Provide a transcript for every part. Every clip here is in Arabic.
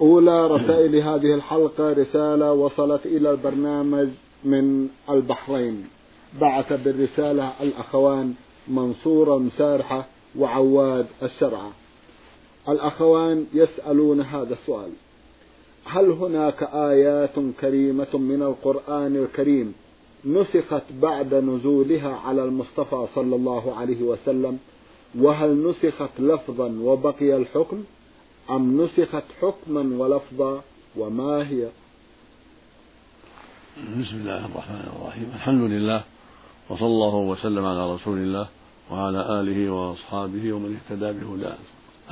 أولى رسائل هذه الحلقة رسالة وصلت إلى البرنامج من البحرين. بعث بالرسالة الأخوان منصورة مسارحة وعواد الشرعة. الأخوان يسألون هذا السؤال. هل هناك آيات كريمة من القرآن الكريم نسخت بعد نزولها على المصطفى صلى الله عليه وسلم؟ وهل نسخت لفظا وبقي الحكم؟ أم نسخت حكما ولفظا وما هي؟ بسم الله الرحمن الرحيم. الحمد لله وصلى الله وسلم على رسول الله وعلى آله وأصحابه ومن اهتدى بهداه.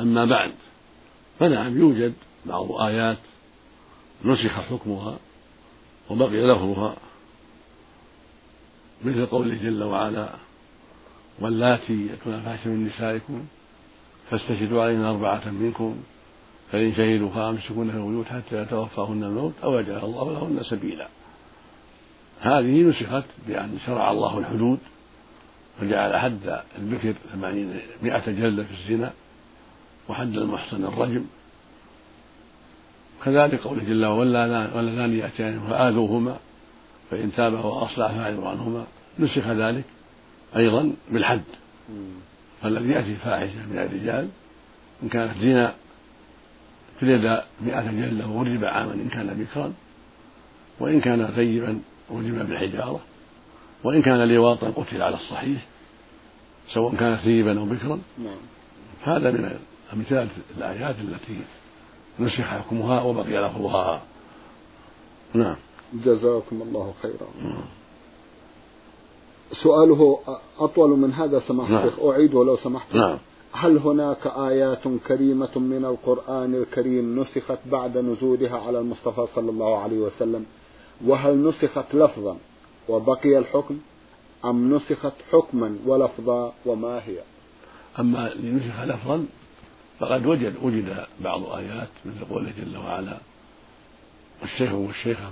أما بعد فنعم يوجد بعض آيات نسخ حكمها وبقي لفظها مثل قوله جل وعلا واللاتي يأتون فاحشة من نسائكم فاستشهدوا عليهن أربعة منكم فإن شهدوا فأمسكوهن في البيوت حتى يتوفاهن الموت أو يجعل الله لهن سبيلا. هذه نسخت بأن شرع الله الحدود فجعل حد البكر ثمانين مئة جلدة في الزنا وحد المحصن الرجم. كذلك قوله جل وعلا واللذان يأتيان فآذوهما فإن تابا وأصلح فأعرض عنهما. نسخ ذلك أيضا بالحد. فالذي يأتي فاحشة من الرجال إن كانت زنا جلد مئة جلدة ورجب عاما إن كان بكرا وإن كان ثيبا رجم بالحجارة وإن كان لواطا قتل على الصحيح سواء كان ثيبا أو بكرا. نعم. هذا من أمثال الآيات التي نسخ حكمها وبقي لفظها. نعم. جزاكم الله خيرا. سؤاله أطول من هذا سماحة نعم. أعيده لو سمحت. نعم. هل هناك آيات كريمة من القرآن الكريم نسخت بعد نزولها على المصطفى صلى الله عليه وسلم؟ وهل نسخت لفظا وبقي الحكم؟ أم نسخت حكما ولفظا وما هي؟ أما لنسخ لفظا فقد وجد وجد بعض آيات مثل قوله جل وعلا الشيخ والشيخة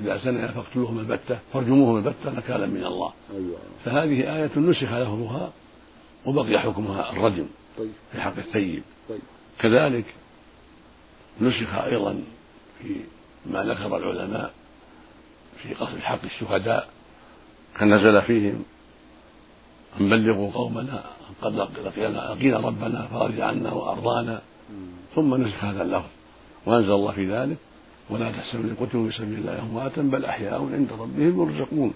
إذا زنيا فاقتلوهما البتة فارجموهما البتة نكالا من الله. أيوة. فهذه آية نسخ لفظها وبقي حكمها الرجم طيب. في حق الثيب. كذلك نسخ أيضا في ما ذكر العلماء في قصد حق الشهداء كان نزل فيهم أن بلغوا قومنا قد لقينا لقينا ربنا فرج عنا وأرضانا ثم نسخ هذا اللفظ وأنزل الله في ذلك ولا تحسبوا ان قتلوا في سبيل الله امواتا بل أحياء عند ربهم يرزقون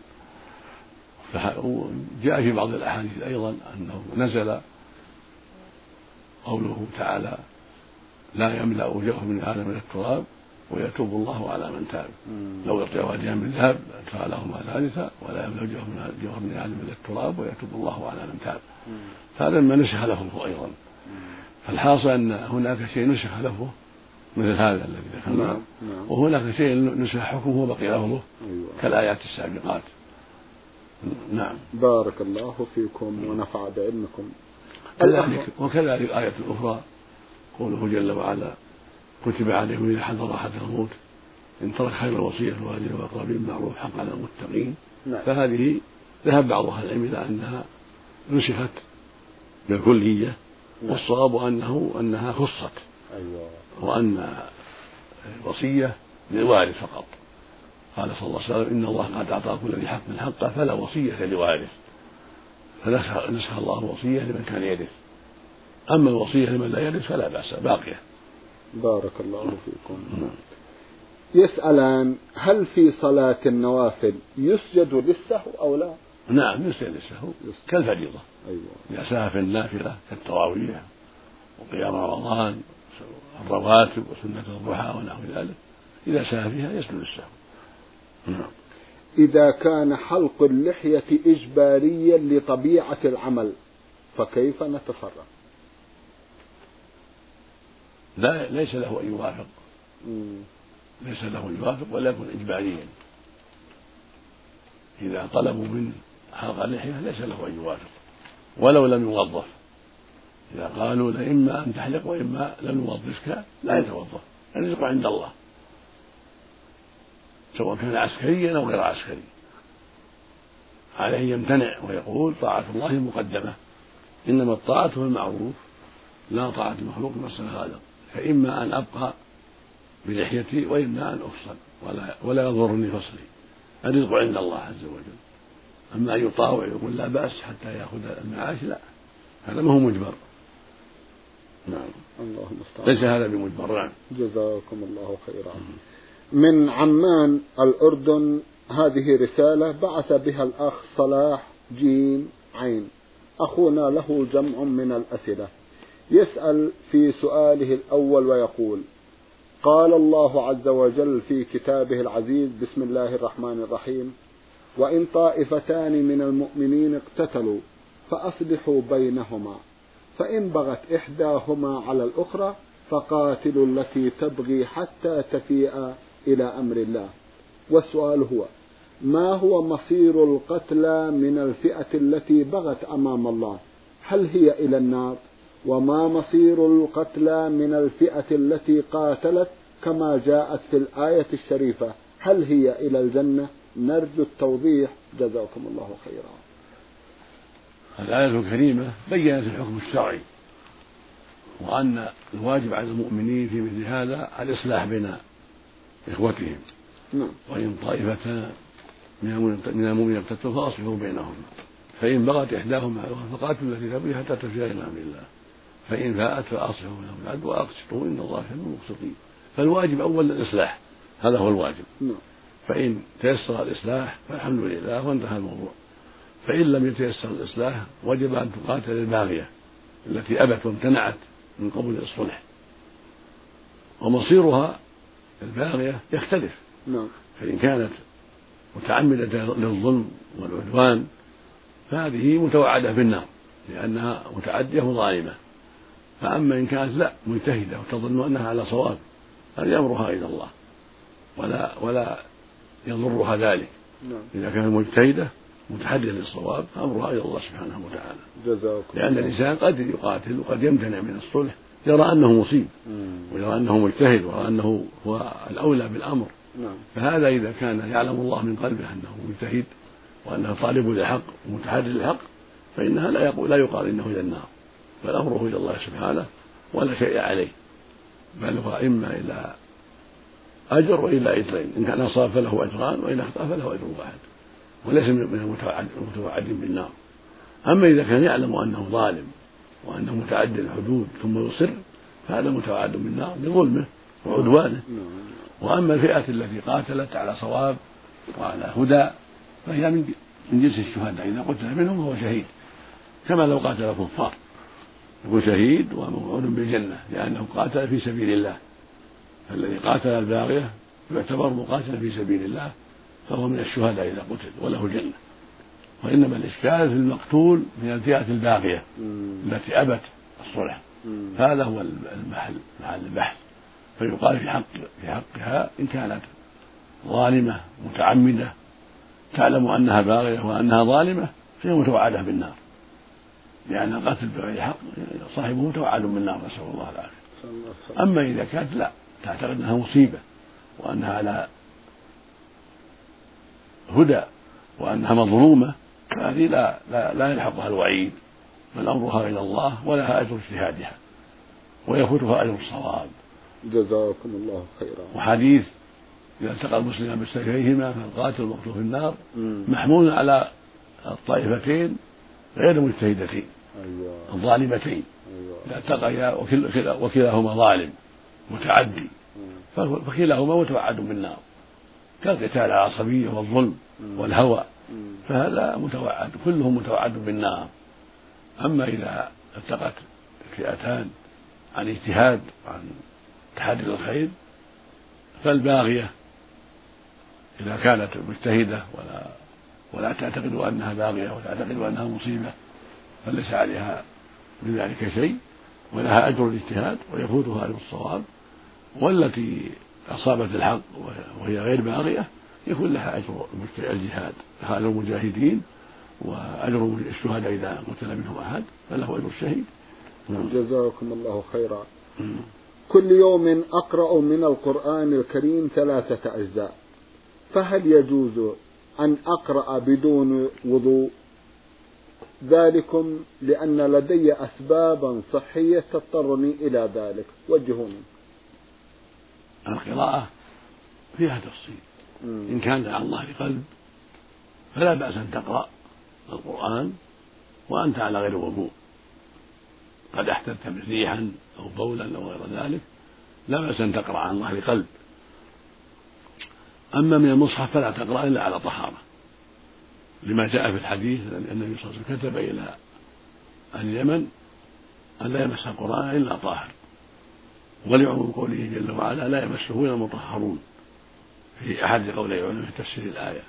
جاء في بعض الأحاديث أيضا أنه نزل قوله تعالى لا يملأ وجهه من آدم من التراب ويتوب الله على من تاب. لو يعطي واديا من ذهب لهما ثالثا ولا يملأ وجهه من آدم من التراب ويتوب الله على من تاب. هذا ما نسخ لفظه أيضا. فالحاصل أن هناك شيء نسخ لفظه مثل هذا الذي ذكرناه. نعم. نعم. وهناك شيء نسخ حكمه وبقي لفظه أيوة. كالآيات السابقات. نعم بارك الله فيكم ونفع بعلمكم كذلك وكذلك آية أخرى قوله جل وعلا كتب عليكم إذا حضر أحد الموت إن ترك خير الوصية للوالدين والأقربين بالمعروف حق على المتقين نعم. فهذه ذهب بعض أهل العلم إلى أنها نسخت بالكلية نعم. والصواب أنه أنها خصت أيوة. وأن الوصية للوارث فقط قال صلى الله عليه وسلم إن الله قد أعطى كل ذي حق حقه فلا وصية لوارث فنسخ الله الوصية لمن كان يرث أما الوصية لمن لا يرث فلا بأس باقية. بارك الله فيكم. يسألان هل في صلاة النوافل يسجد للسهو أو لا؟ نعم يسجد للسهو كالفريضة. أيوة. إذا سهى في النافلة كالتراويح وقيام رمضان الرواتب وسنة الضحى ونحو ذلك إذا سهى فيها يسجد السهو نعم إذا كان حلق اللحية إجباريا لطبيعة العمل فكيف نتصرف؟ لا ليس له أن يوافق. ليس له أن يوافق ولا يكون إجباريا. إذا طلبوا منه حلق اللحية ليس له أن يوافق ولو لم يوظف. إذا قالوا إما أن تحلق وإما لم نوظفك لا يتوظف. الرزق عند الله. سواء كان عسكريا أو غير عسكري. عليه يمتنع ويقول طاعة الله مقدمة. إنما الطاعة في المعروف. لا طاعة المخلوق في هذا فإما أن أبقى بلحيتي وإما أن أفصل. ولا ولا يضرني فصلي. الرزق عند الله عز وجل. أما أن يطاع ويقول لا بأس حتى يأخذ المعاش لا. هذا ما هو مجبر. نعم. الله المستعان ليس هذا بمجبر. نعم. جزاكم الله خيرا. من عمان الأردن هذه رسالة بعث بها الأخ صلاح جيم عين. أخونا له جمع من الأسئلة. يسأل في سؤاله الأول ويقول قال الله عز وجل في كتابه العزيز بسم الله الرحمن الرحيم. وإن طائفتان من المؤمنين اقتتلوا فأصلحوا بينهما. فإن بغت إحداهما على الأخرى فقاتلوا التي تبغي حتى تفيء إلى أمر الله. والسؤال هو ما هو مصير القتلى من الفئة التي بغت أمام الله؟ هل هي إلى النار؟ وما مصير القتلى من الفئة التي قاتلت كما جاءت في الآية الشريفة؟ هل هي إلى الجنة؟ نرجو التوضيح. جزاكم الله خيرا. الآية الكريمة بينت الحكم الشرعي وأن الواجب على المؤمنين في مثل هذا الإصلاح بين إخوتهم. نعم. وإن طائفتان من المؤمنين اقتتلوا فأصلحوا بينهما فإن بغت إحداهما فقاتلوا التي تبغي حتى تفيء إلى أمر الله. فإن فاءت فأصلحوا بينهم. العدل وأقسطوا إن الله يحب المقسطين. فالواجب أولا الإصلاح. هذا هو الواجب. نعم. فإن تيسر الإصلاح فالحمد لله وانتهى الموضوع. فإن لم يتيسر الإصلاح وجب أن تقاتل الباغية التي أبت وامتنعت من قبول الصلح. ومصيرها الباغية يختلف. نعم. فإن كانت متعمدة للظلم والعدوان فهذه متوعدة بالنار لأنها متعدية وظالمة. فأما إن كانت لا مجتهدة وتظن أنها على صواب هذه أمرها إلى الله. ولا ولا يضرها ذلك. نعم. إذا كانت مجتهدة متحرية للصواب فأمرها إلى الله سبحانه وتعالى. جزاكم لأن الإنسان قد يقاتل وقد يمتنع من الصلح يرى أنه مصيب ويرى أنه مجتهد ويرى أنه هو الأولى بالأمر. نعم. فهذا إذا كان يعلم الله من قلبه أنه مجتهد وأنه طالب للحق ومتحري للحق فإنها لا يقول لا يقال إنه إلى النار. بل أمره إلى الله سبحانه ولا شيء عليه. بل هو إما إلى أجر وإلا أجرين. إن كان أصاب فله أجران وإن أخطأ فله أجر واحد. وليس من المتوعد بالنار. أما إذا كان يعلم أنه ظالم وأنه متعدي الحدود ثم يصر فهذا متوعد بالنار بظلمه وعدوانه. وأما الفئة التي قاتلت على صواب وعلى هدى فهي من من جنس الشهداء. إذا قتل منهم فهو شهيد كما لو قاتل الكفار يكون شهيد وموعود بالجنة لأنه قاتل في سبيل الله. الذي قاتل الباغية يعتبر مقاتلا في سبيل الله فهو من الشهداء إذا قتل وله الجنة وإنما الإشكال في المقتول من الفئة الباغية التي أبت الصلح. هذا هو المحل محل البحث. فيقال في حق في حقها إن كانت ظالمة متعمدة تعلم أنها باغية وأنها ظالمة فهي متوعدة بالنار. لأن القتل بغير حق صاحبه متوعد بالنار نسأل الله العافية. أما إذا كانت لا تعتقد أنها مصيبة وأنها على هدى وأنها مظلومة فهذه لا لا, لا يلحقها الوعيد بل أمرها إلى الله ولها أجر اجتهادها ويفوتها أجر الصواب. جزاكم الله خيرا. وحديث إذا التقى المسلمان بسيفيهما فالقاتل المقتول في النار. محمول على الطائفتين غير المجتهدتين أيوة. الظالمتين. أيوة. إذا التقيا وكلاهما ظالم متعدي. فكلاهما متوعد بالنار كالقتال على العصبية والظلم والهوى. فهذا متوعد كلهم متوعد بالنار. أما إذا التقت فئتان عن اجتهاد وعن تحدي الخير فالباغية إذا كانت مجتهدة ولا ولا تعتقد أنها باغية وتعتقد أنها مصيبة فليس عليها من ذلك شيء ولها أجر الاجتهاد ويفوتها أجر الصواب والتي أصابت الحق وهي غير باغية يكون لها أجر الجهاد لها أجر المجاهدين وأجر الشهداء إذا قتل منهم أحد فله أجر الشهيد. نعم. جزاكم الله خيرا. كل يوم أقرأ من القرآن الكريم ثلاثة أجزاء فهل يجوز أن أقرأ بدون وضوء؟ ذلكم لأن لدي أسبابا صحية تضطرني إلى ذلك. وجهوني. القراءة فيها تفصيل. إن كان على الله قلب فلا بأس أن تقرأ القرآن وأنت على غير وضوء. قد احتجت ريحا أو بولا أو غير ذلك لا بأس أن تقرأ عن ظهر قلب. أما من المصحف فلا تقرأ إلا على طهارة. لما جاء في الحديث أن النبي صلى الله عليه وسلم كتب إلى أهل اليمن أن لا يمس القرآن إلا طاهر. ولعموم قوله جل وعلا لا يمسه إلا المطهرون. في أحد قولي العلماء في تفسير الآية.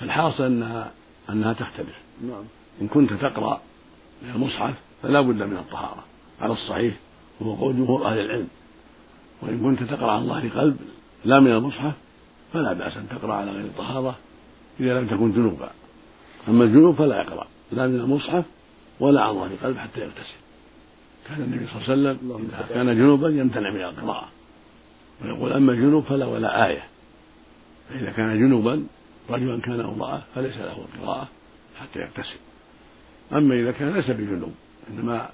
فالحاصل أنها أنها تختلف. نعم. إن كنت تقرأ من المصحف فلا بد من الطهارة. على الصحيح وهو قول جمهور أهل العلم. وإن كنت تقرأ عن ظهر قلب لا من المصحف فلا بأس أن تقرأ على غير الطهارة إذا لم تكن جنوبا. أما الجنوب فلا يقرأ. لا من المصحف ولا عن ظهر قلب حتى يغتسل. كان النبي صلى الله عليه وسلم إذا كان جنوبا يمتنع من القراءة. ويقول أما الجنوب فلا ولا آية. فإذا كان جنوبا رجلا كان أو امرأة فليس له القراءة حتى يغتسل. أما إذا كان ليس بجنوب إنما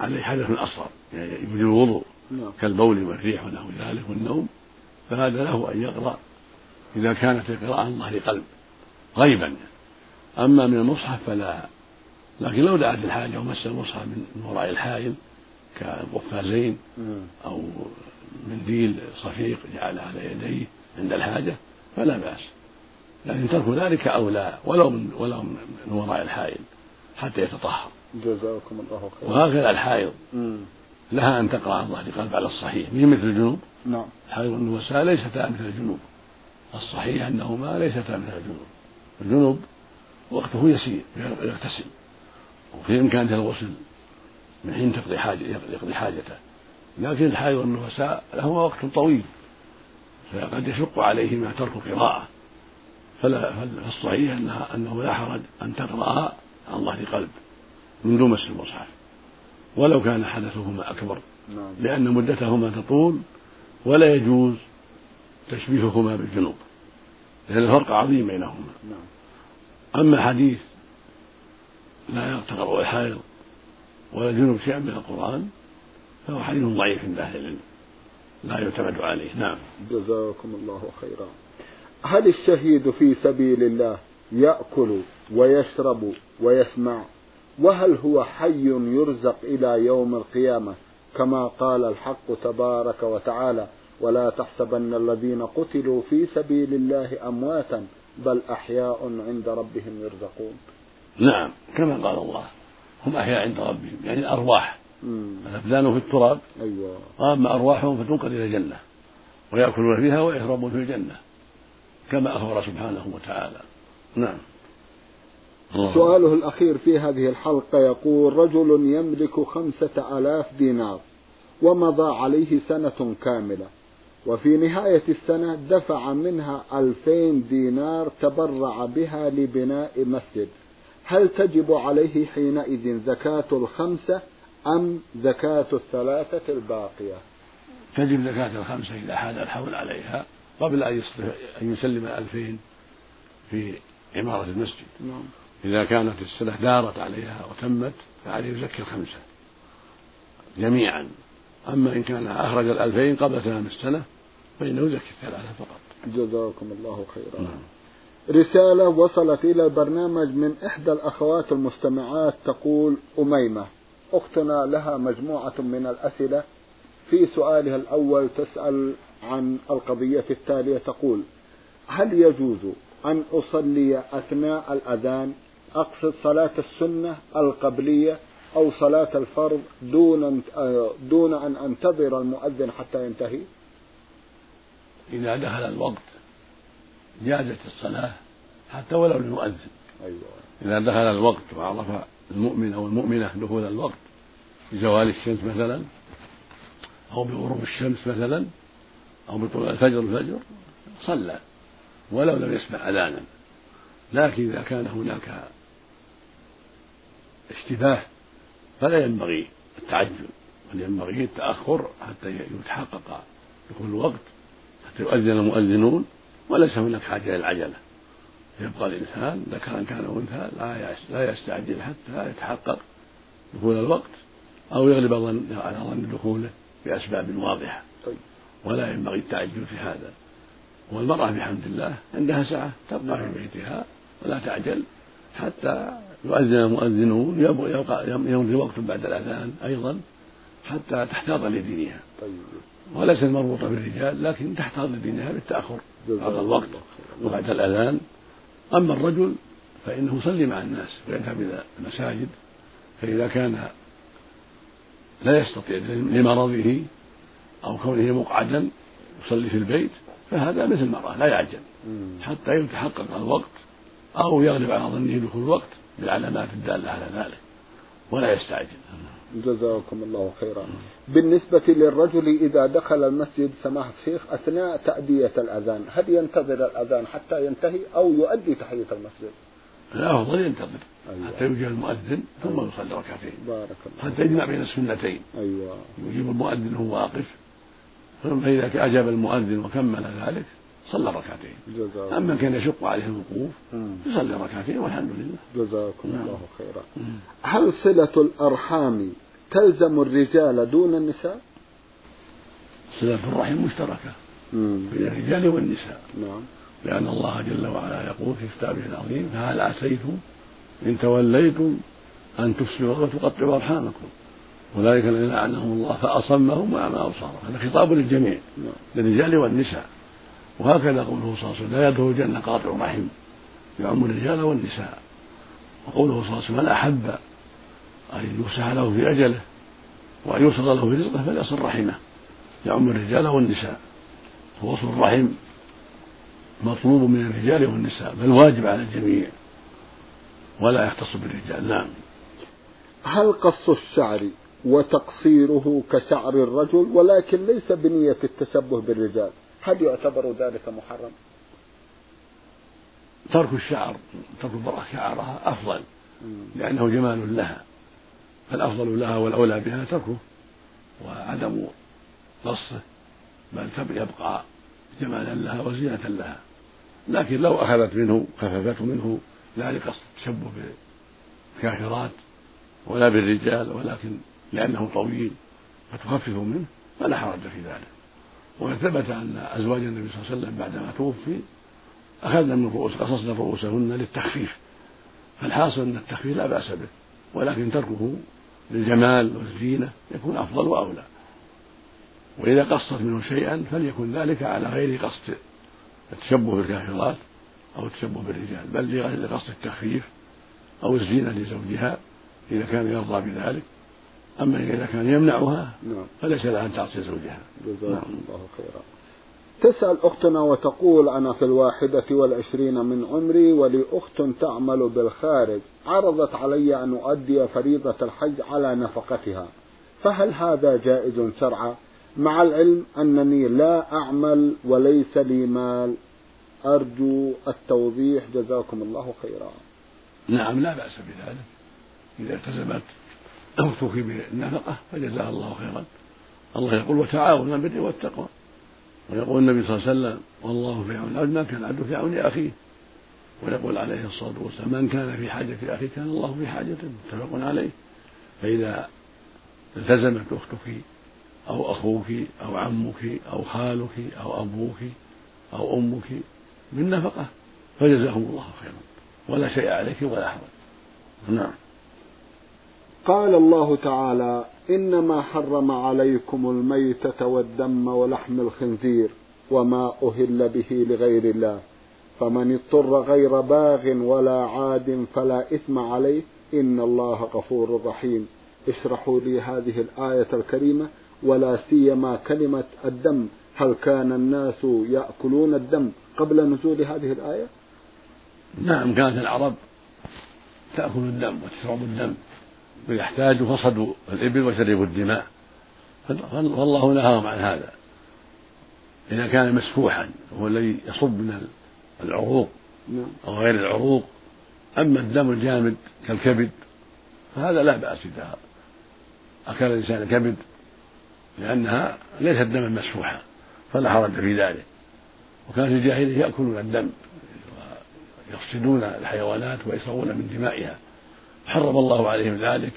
عليه حدث أصغر يعني يوجد الوضوء نعم. كالبول والريح ونحو ذلك والنوم فهذا له أن يقرأ. إذا كانت القراءة عن ظهر قلب غيبا. أما من المصحف فلا. لكن لو دعت الحاجة ومس المصحف من وراء الحائل كالقفازين أو منديل صفيق جعله على يديه عند الحاجة فلا بأس. لكن ترك ذلك أولى ولو من ولو من وراء الحائل حتى يتطهر. جزاكم الله خيرا. وهكذا الحائض. لها أن تقرأ عن ظهر قلب على الصحيح من مثل الجنوب. نعم. الحائض والنساء ليستا مثل الجنوب. الصحيح أنهما ليستا مثل الجنوب. الجنوب وقته يسير يغتسل. وفي إمكانه الغسل من حين تقضي حاجة يقضي حاجته. لكن الحائض والنفساء له وقت طويل. فقد يشق عليهما ترك القراءة. فلا فالصحيح أنها أنه لا حرج أن تقرأها عن ظهر قلب من دون مس المصحف. ولو كان حدثهما أكبر. نعم. لأن مدتهما تطول ولا يجوز تشبيههما بالجنوب. لأن الفرق عظيم بينهما. نعم. أما حديث لا تقرأ الحائض ولا الجنوب شيئا من القرآن فهو حديث ضعيف عند أهل العلم. لا يعتمد عليه. نعم. جزاكم الله خيرا. هل الشهيد في سبيل الله يأكل ويشرب ويسمع؟ وهل هو حي يرزق إلى يوم القيامة؟ كما قال الحق تبارك وتعالى ولا تحسبن الذين قتلوا في سبيل الله أمواتا بل أحياء عند ربهم يرزقون. نعم. كما قال الله هم أحياء عند ربهم يعني الأرواح. الأبدان في التراب. أيوة. أما أرواحهم فتنقل إلى الجنة ويأكلون فيها ويشربون في الجنة كما أخبر سبحانه وتعالى. نعم. سؤاله الأخير في هذه الحلقة يقول رجل يملك خمسة آلاف دينار ومضى عليه سنة كاملة وفي نهاية السنة دفع منها ألفين دينار تبرع بها لبناء مسجد. هل تجب عليه حينئذ زكاة الخمسة؟ أم زكاة الثلاثة الباقية؟ تجب زكاة الخمسة إذا حال الحول عليها قبل أن أن يسلم الألفين في عمارة المسجد. نعم. إذا كانت السنة دارت عليها وتمت فعليه يزكي الخمسة جميعا. أما إن كان أخرج الألفين قبل تمام السنة فإنه يزكي الثلاثة فقط. جزاكم الله خيرا. نعم. رسالة وصلت إلى البرنامج من إحدى الأخوات المستمعات تقول أميمة. أختنا لها مجموعة من الأسئلة في سؤالها الأول تسأل عن القضية التالية تقول هل يجوز أن أصلي أثناء الأذان أقصد صلاة السنة القبلية أو صلاة الفرض دون دون أن أنتظر المؤذن حتى ينتهي؟ إذا دخل الوقت جازت الصلاة حتى ولو للمؤذن أيوة. إذا دخل الوقت وعرف المؤمن أو المؤمنة دخول الوقت بزوال الشمس مثلا أو بغروب الشمس مثلا أو بطلوع الفجر الفجر صلى ولو لم يسمع أذانا. لكن إذا كان هناك اشتباه فلا ينبغي التعجل بل ينبغي التأخر حتى يتحقق دخول الوقت حتى يؤذن المؤذنون وليس هناك حاجة إلى العجلة. يبقى الإنسان ذكرا كان أنثى لا يستعجل حتى يتحقق دخول الوقت أو يغلب على ظن دخوله بأسباب واضحة. طيب. ولا ينبغي التعجل في هذا. والمرأة بحمد الله عندها سعة تبقى في بيتها ولا تعجل حتى يؤذن المؤذنون يبقى يمضي وقت بعد الأذان أيضا حتى تحتاط لدينها. طيب. وليست مربوطة بالرجال لكن تحتاط لدينها بالتأخر. بعد الوقت وبعد الأذان أما الرجل فإنه يصلي مع الناس ويذهب إلى المساجد فإذا كان لا يستطيع لمرضه أو كونه مقعدا يصلي في البيت فهذا مثل المرأة لا يعجل حتى يتحقق الوقت أو يغلب على ظنه دخول الوقت بالعلامات الدالة على ذلك ولا يستعجل. جزاكم الله خيرا. بالنسبة للرجل إذا دخل المسجد سماحة الشيخ أثناء تأدية الأذان هل ينتظر الأذان حتى ينتهي أو يؤدي تحية المسجد؟ لا أفضل ينتظر أيوة. حتى يجيب المؤذن ثم أيوة. يصلي ركعتين. بارك الله حتى يجمع بين السنتين. أيوة. يجيب المؤذن وهو واقف. ثم إذا أجاب المؤذن وكمل ذلك صلى ركعتين. جزاكم أما كان يشق عليه الوقوف يصلي ركعتين والحمد لله. جزاكم نعم. الله خيرا. هل صلة الأرحام تلزم الرجال دون النساء؟ صلة الرحم مشتركة بين الرجال والنساء. نعم. لأن الله جل وعلا يقول في كتابه العظيم فهل عسيتم إن توليتم أن تفسدوا وتقطعوا أرحامكم؟ أولئك الذين لعنهم الله فأصمهم وأعمى أبصارهم. هذا خطاب للجميع نعم. للرجال والنساء. وهكذا قوله صلى الله عليه وسلم لا يدخل الجنة قاطع رحم يعم الرجال والنساء. وقوله صلى الله عليه وسلم من أحب أن يفسح له في أجله وأن يوصل له في رزقه فليصل رحمه. يعم الرجال والنساء. فوصل الرحم مطلوب من الرجال والنساء بل واجب على الجميع. ولا يختص بالرجال نعم. هل قص الشعر وتقصيره كشعر الرجل ولكن ليس بنية التشبه بالرجال؟ هل يعتبر ذلك محرم؟ ترك الشعر ترك المرأة شعرها أفضل لأنه جمال لها. فالأفضل لها والأولى بها تركه وعدم قصه بل يبقى جمالا لها وزينة لها. لكن لو أخذت منه خففته منه لا لقصد التشبه بالكافرات ولا بالرجال ولكن لأنه طويل فتخفف منه فلا حرج في ذلك. وقد ثبت أن أزواج النبي صلى الله عليه وسلم بعدما توفي أخذنا من رؤوس قصصنا رؤوسهن للتخفيف. فالحاصل أن التخفيف لا بأس به ولكن تركه للجمال والزينة يكون أفضل وأولى. وإذا قصت منه شيئا فليكن ذلك على غير قصد التشبه بالكافرات أو التشبه بالرجال بل لقصد التخفيف أو الزينة لزوجها إذا كان يرضى بذلك. أما إذا كان يمنعها نعم. فليس لها أن تعصي زوجها. جزاكم نعم. الله خيرا. تسأل أختنا وتقول أنا في الواحدة والعشرين من عمري ولي أخت تعمل بالخارج. عرضت علي أن أؤدي فريضة الحج على نفقتها. فهل هذا جائز شرعا؟ مع العلم أنني لا أعمل وليس لي مال. أرجو التوضيح. جزاكم الله خيرا. نعم لا بأس بذلك. إذا التزمت أختك بالنفقة فجزاها الله خيرا. الله يقول وتعاونوا على البر والتقوى. ويقول النبي صلى الله عليه وسلم والله في عون العبد ما كان العبد في عون أخيه. ويقول عليه الصلاة والسلام من كان في حاجة أخيه كان الله في حاجته متفق عليه. فإذا التزمت أختك أو أخوك أو عمك أو خالك أو أبوك أو أمك بالنفقة فجزاهم الله خيرا. ولا شيء عليك ولا حرج نعم. قال الله تعالى إنما حرم عليكم الميتة والدم ولحم الخنزير وما أهل به لغير الله. فمن اضطر غير باغ ولا عاد فلا إثم عليه إن الله غفور رحيم. اشرحوا لي هذه الآية الكريمة ولا سيما كلمة الدم. هل كان الناس يأكلون الدم قبل نزول هذه الآية؟ نعم كانت العرب تأكل الدم وتشرب الدم. ويحتاج فصدوا الإبل وشربوا الدماء. فالله نهاهم عن هذا. إذا كان مسفوحا هو الذي يصب من العروق نعم. أو غير العروق. أما الدم الجامد كالكبد فهذا لا بأس إذا أكل الإنسان الكبد لأنها ليست دما مسفوحا فلا حرج في ذلك. وكان في الجاهلية يأكلون الدم ويفسدون الحيوانات ويسرون من دمائها. حرم الله عليهم ذلك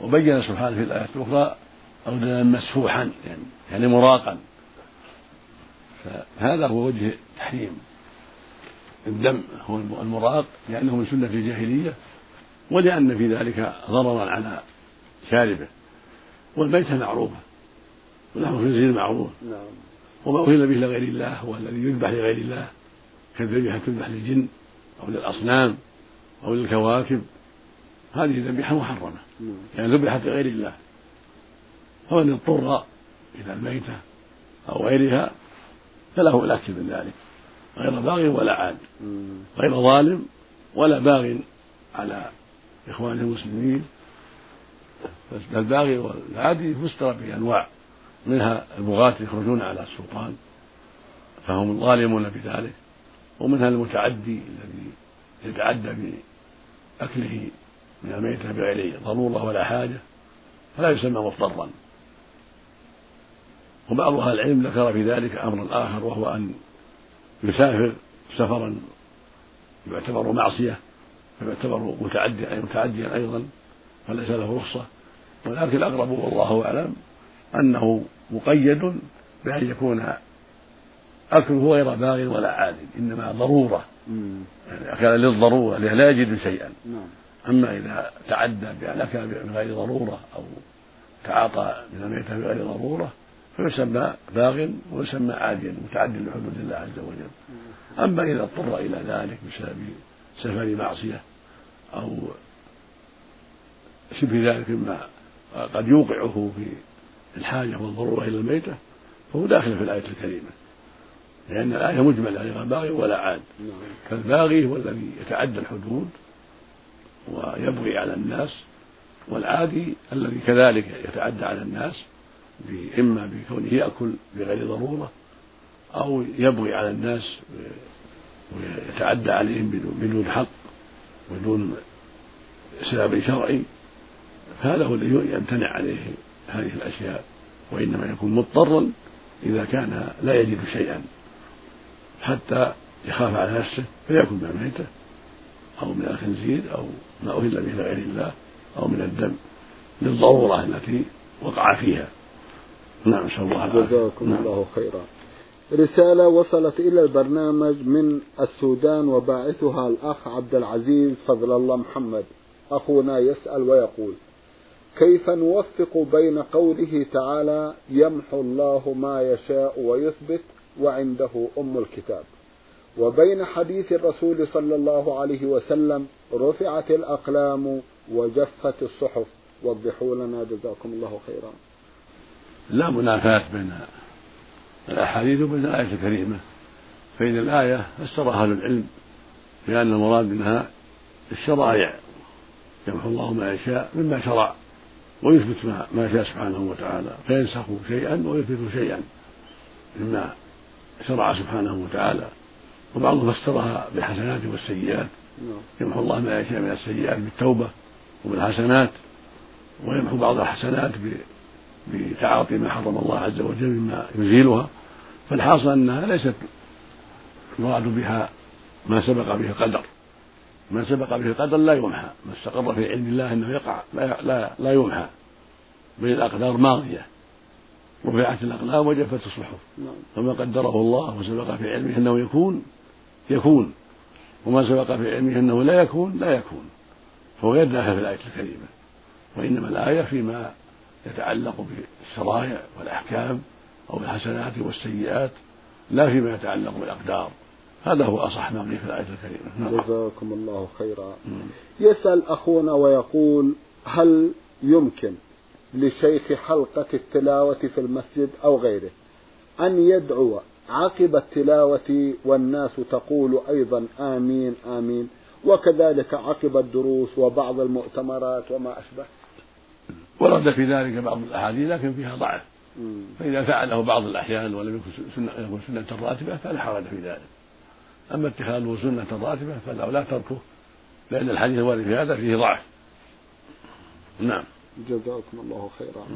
وبين سبحانه في الآيات الأخرى أو دما مسفوحا يعني, يعني مراقا. فهذا هو وجه تحريم الدم هو المراق لأنه من سنة الجاهلية ولأن في ذلك ضررا على شاربه. والميتة معروفة ولحم الخنزير معروف. نعم. وما أهل به لغير الله هو الذي يذبح لغير الله كالذبيحة تذبح للجن أو للأصنام أو للكواكب. هذه ذبيحة محرمة. نعم. يعني ذبحت لغير الله. فمن اضطر إلى الميتة أو غيرها فله الأكل من ذلك. غير باغ ولا عاد. غير ظالم ولا باغ على إخوانه المسلمين. فالباغي والعادي فسر بأنواع. منها البغاة يخرجون على السلطان فهم ظالمون بذلك. ومنها المتعدي الذي يتعدى بأكله من الميتة بغير ضرورة ولا حاجة فلا يسمى مضطرا. وبعض أهل العلم ذكر في ذلك أمرا آخر وهو أن يسافر سفرا يعتبر معصية فيعتبر متعديا متعديا أيضا فليس له رخصة. ولكن الأقرب والله أعلم أنه مقيد بأن يكون أكله غير باغ ولا عاد إنما ضرورة. يعني أكل للضرورة لا يجد شيئا. نعم. أما إذا تعدى بأن أكل بغير ضرورة أو تعاطى من الميتة بغير ضرورة فيسمى باغ ويسمى عاديا متعدي لحدود الله عز وجل. أما إذا اضطر إلى ذلك بسبب سفر معصية أو شبه ذلك مما قد يوقعه في الحاجة والضرورة إلى الميتة فهو داخل في الآية الكريمة. لأن الآية مجملة غير باغي ولا عاد. فالباغي هو الذي يتعدى الحدود ويبغي على الناس والعادي الذي كذلك يتعدى على الناس إما بكونه يأكل بغير ضرورة أو يبغي على الناس ويتعدى عليهم بدون حق بدون سبب شرعي. فهذا هو الذي يمتنع عليه هذه الأشياء وإنما يكون مضطرا إذا كان لا يجد شيئا حتى يخاف على نفسه فيأكل من الميتة أو من الخنزير أو ما أهل به لغير الله أو من الدم للضرورة التي وقع فيها. نعم نسأل الله. جزاكم نعم. الله خيرا. رسالة وصلت إلى البرنامج من السودان وباعثها الأخ عبد العزيز فضل الله محمد. أخونا يسأل ويقول كيف نوفق بين قوله تعالى يمحو الله ما يشاء ويثبت وعنده أم الكتاب؟ وبين حديث الرسول صلى الله عليه وسلم رفعت الأقلام وجفت الصحف. وضحوا لنا جزاكم الله خيرا. لا منافاة بين الأحاديث وبين الآية الكريمة. فإن الآية فسرها أهل العلم بأن المراد منها الشرائع يمحو الله ما يشاء مما شرع ويثبت ما, ما شاء سبحانه وتعالى. فينسخ شيئا ويثبت شيئا مما شرع سبحانه وتعالى. وبعضهم فسرها بالحسنات والسيئات. نعم. يمحو الله ما يشاء من السيئات بالتوبة وبالحسنات ويمحو بعض الحسنات بتعاطي ما حرم الله عز وجل مما يزيلها. فالحاصل أنها ليست يراد بها ما سبق به القدر ما سبق به القدر لا يمحى. ما استقر في علم الله أنه يقع لا لا, لا يمحى. بل الأقدار ماضية. رفعت الاقلام وجفت الصحف. نعم. فما قدره الله وسبق في علمه أنه يكون يكون وما سبق في علمه أنه لا يكون لا يكون. فهو غير داخل في الآية الكريمة. وإنما الآية فيما يتعلق بالشرائع والأحكام أو بالحسنات والسيئات لا فيما يتعلق بالأقدار. هذا هو أصح ما في الآية الكريمة. نعم. جزاكم الله خيرا. يسأل أخونا ويقول هل يمكن لشيخ حلقة التلاوة في المسجد أو غيره أن يدعو عقب التلاوة والناس تقول أيضا آمين آمين. وكذلك عقب الدروس وبعض المؤتمرات وما أشبه. ورد في ذلك بعض الأحاديث لكن فيها ضعف. فإذا فعله بعض الأحيان ولم يكن سنة, سنة راتبة فلا حرج في ذلك. أما اتخاذه سنة راتبة فلا لا تركه لأن الحديث الوارد في هذا فيه ضعف. نعم. جزاكم الله خيرا.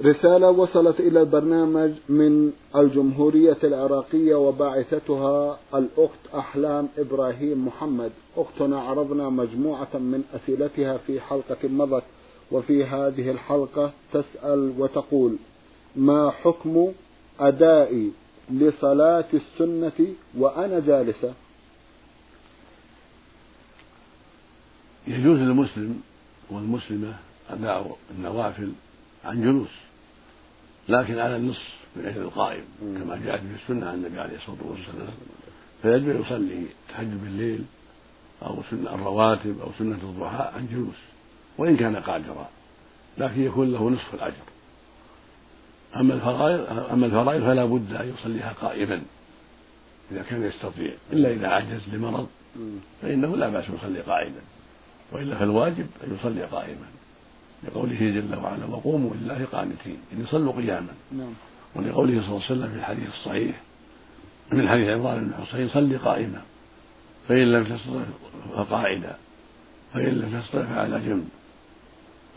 رسالة وصلت إلى البرنامج من الجمهورية العراقية وباعثتها الأخت أحلام إبراهيم محمد. أختنا عرضنا مجموعة من أسئلتها في حلقة مضت وفي هذه الحلقة تسأل وتقول ما حكم أداء لصلاة السنة وأنا جالسة؟ يجوز للمسلم والمسلمة أداء النوافل عن جلوس لكن على النصف من أجل القائم كما جاءت في السنة عن النبي عليه الصلاة والسلام. فيجب أن يصلي تهجد بالليل أو سنة الرواتب أو سنة الضحى عن جلوس وإن كان قادرا لكن يكون له نصف الأجر. أما الفرائض أما الفرائض فلا بد أن يصليها قائما إذا كان يستطيع إلا إذا عجز لمرض فإنه لا بأس يصلي قائما وإلا فالواجب أن يصلي قائما. لقوله جل وعلا وقوموا لله قانتين. يعني صلوا قياما. نعم. ولقوله صلى الله عليه وسلم في الحديث الصحيح من حديث عمران بن حسين صل قائما فإن لم تستطع فقاعدا فإن لم تستطع فعلى جنب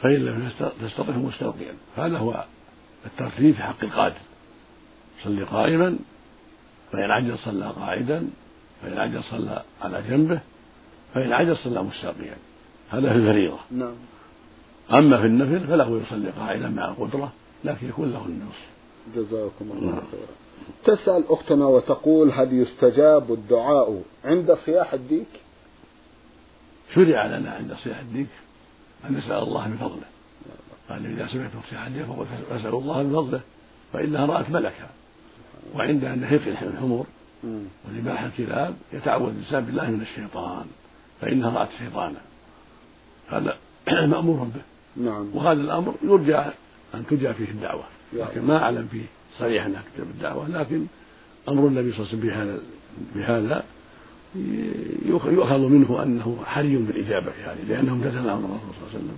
فإن لم تستطع مستلقيا هذا هو الترتيب في حق القادر صلي قائما فإن عجز صلى قاعدا فإن عجز صلى على جنبه فإن عجز صلى مستلقيا هذا في الفريضة. نعم. أما في النفل فله يصلي قاعدا مع القدرة لكن يكون له النصف جزاكم الله نعم. خيرا. تسأل أختنا وتقول هل يستجاب الدعاء عند صياح الديك؟ شرع لنا عند صياح الديك أن نسأل الله من فضله. قال إذا سمعتم صياح الديك فاسألوا الله من فضله فإنها رأت ملكا. وعند نهيق الحمر ونباح الكلاب يتعوذ الإنسان بالله من الشيطان فإنها رأت شيطانا. هذا مأمور به. نعم. وهذا الأمر يرجى أن ترجى فيه الدعوة. لكن ما أعلم فيه. صريحا أنها تجاب الدعوة لكن أمر النبي صلى الله عليه وسلم بهذا بهذا يؤخذ منه أنه حري بالإجابة في هذه لأنه امتثل أمر الرسول صلى الله عليه وسلم.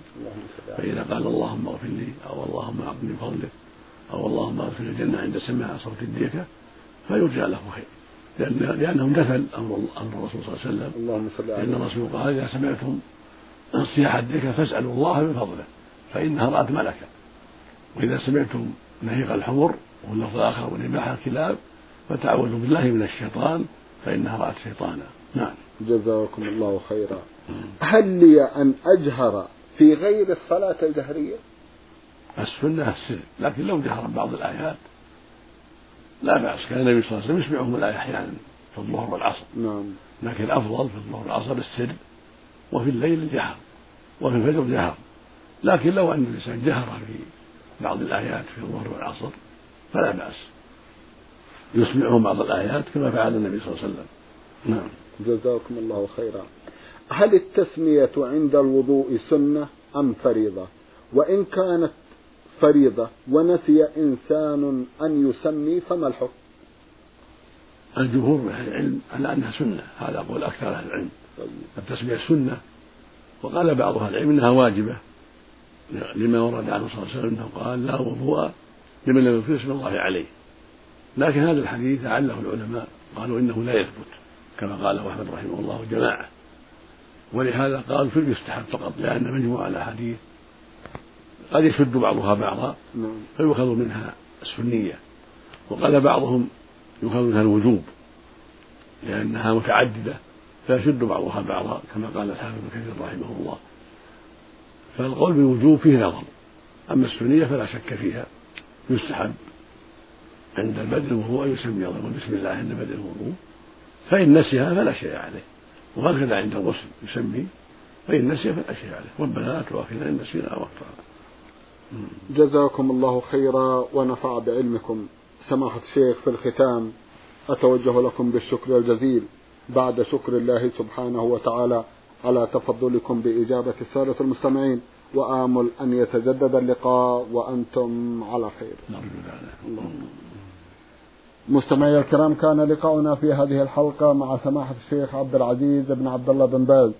فإذا قال اللهم اغفر لي أو اللهم أعطني بفضلك أو اللهم اغفر الجنة عند سماع صوت الديكة فيرجى له خير. لأن لأنه امتثل أمر أمر الرسول صلى الله عليه وسلم. اللهم صل على لأن الرسول قال إذا سمعتم صياح الديكة فاسألوا الله من فضله فإنها رأت ملكا. وإذا سمعتم نهيق الحمر واللفظ الآخر ونباح الكلاب فتعوذوا بالله من الشيطان فإنها رأت شيطانا. نعم. جزاكم الله خيرا. هل لي أن أجهر في غير الصلاة الجهرية؟ السنة السر لكن لو جهر بعض الآيات. لا بأس كان النبي صلى الله عليه وسلم يسمعهم الآية أحيانا في الظهر والعصر. نعم. لكن الأفضل في الظهر والعصر السر وفي الليل الجهر وفي الفجر جهر. لكن لو أن الإنسان جهر في بعض الآيات في الظهر والعصر فلا بأس. يسمعهم بعض الآيات كما فعل النبي صلى الله عليه وسلم. نعم. جزاكم الله خيرا. هل التسمية عند الوضوء سنة أم فريضة؟ وإن كانت فريضة ونسي إنسان أن يسمي فما الحكم؟ الجمهور من أهل العلم على أنها سنة هذا قول أكثر أهل العلم. التسمية سنة. وقال بعض أهل العلم أنها واجبة. لما ورد عنه صلى الله عليه وسلم أنه قال لا وضوء لمن لم يذكر اسم الله عليه. لكن هذا الحديث عله العلماء قالوا إنه لا يثبت كما قاله أحمد رحمه الله جماعة. ولهذا قالوا في المستحب فقط لأن مجموع الأحاديث قد يشد بعضها بعضا نعم. فيؤخذ منها السنية. وقال بعضهم يؤخذ منها الوجوب لأنها متعددة. فيشد بعضها بعضا كما قال الحافظ ابن كثير رحمه الله. فالقول بالوجوب فيه نظر. أما السنية فلا شك فيها. يستحب. عند بدء الوضوء أن يسمي الله بسم الله عند بدء الوضوء. فإن نسيها فلا شيء عليه. وهكذا عند الغسل يسمي. فإن نسي فلا شيء عليه. ربنا لا تؤاخذنا إن نسينا أو جزاكم الله خيرا ونفع بعلمكم. سماحة الشيخ في الختام أتوجه لكم بالشكر الجزيل. بعد شكر الله سبحانه وتعالى على تفضلكم بإجابة السادة المستمعين وآمل أن يتجدد اللقاء وأنتم على خير. مستمعي الكرام كان لقاؤنا في هذه الحلقة مع سماحة الشيخ عبد العزيز بن عبد الله بن باز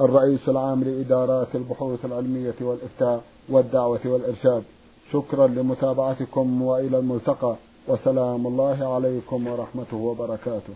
الرئيس العام لإدارات البحوث العلمية والإفتاء والدعوة والإرشاد. شكرا لمتابعتكم وإلى الملتقى وسلام الله عليكم ورحمته وبركاته.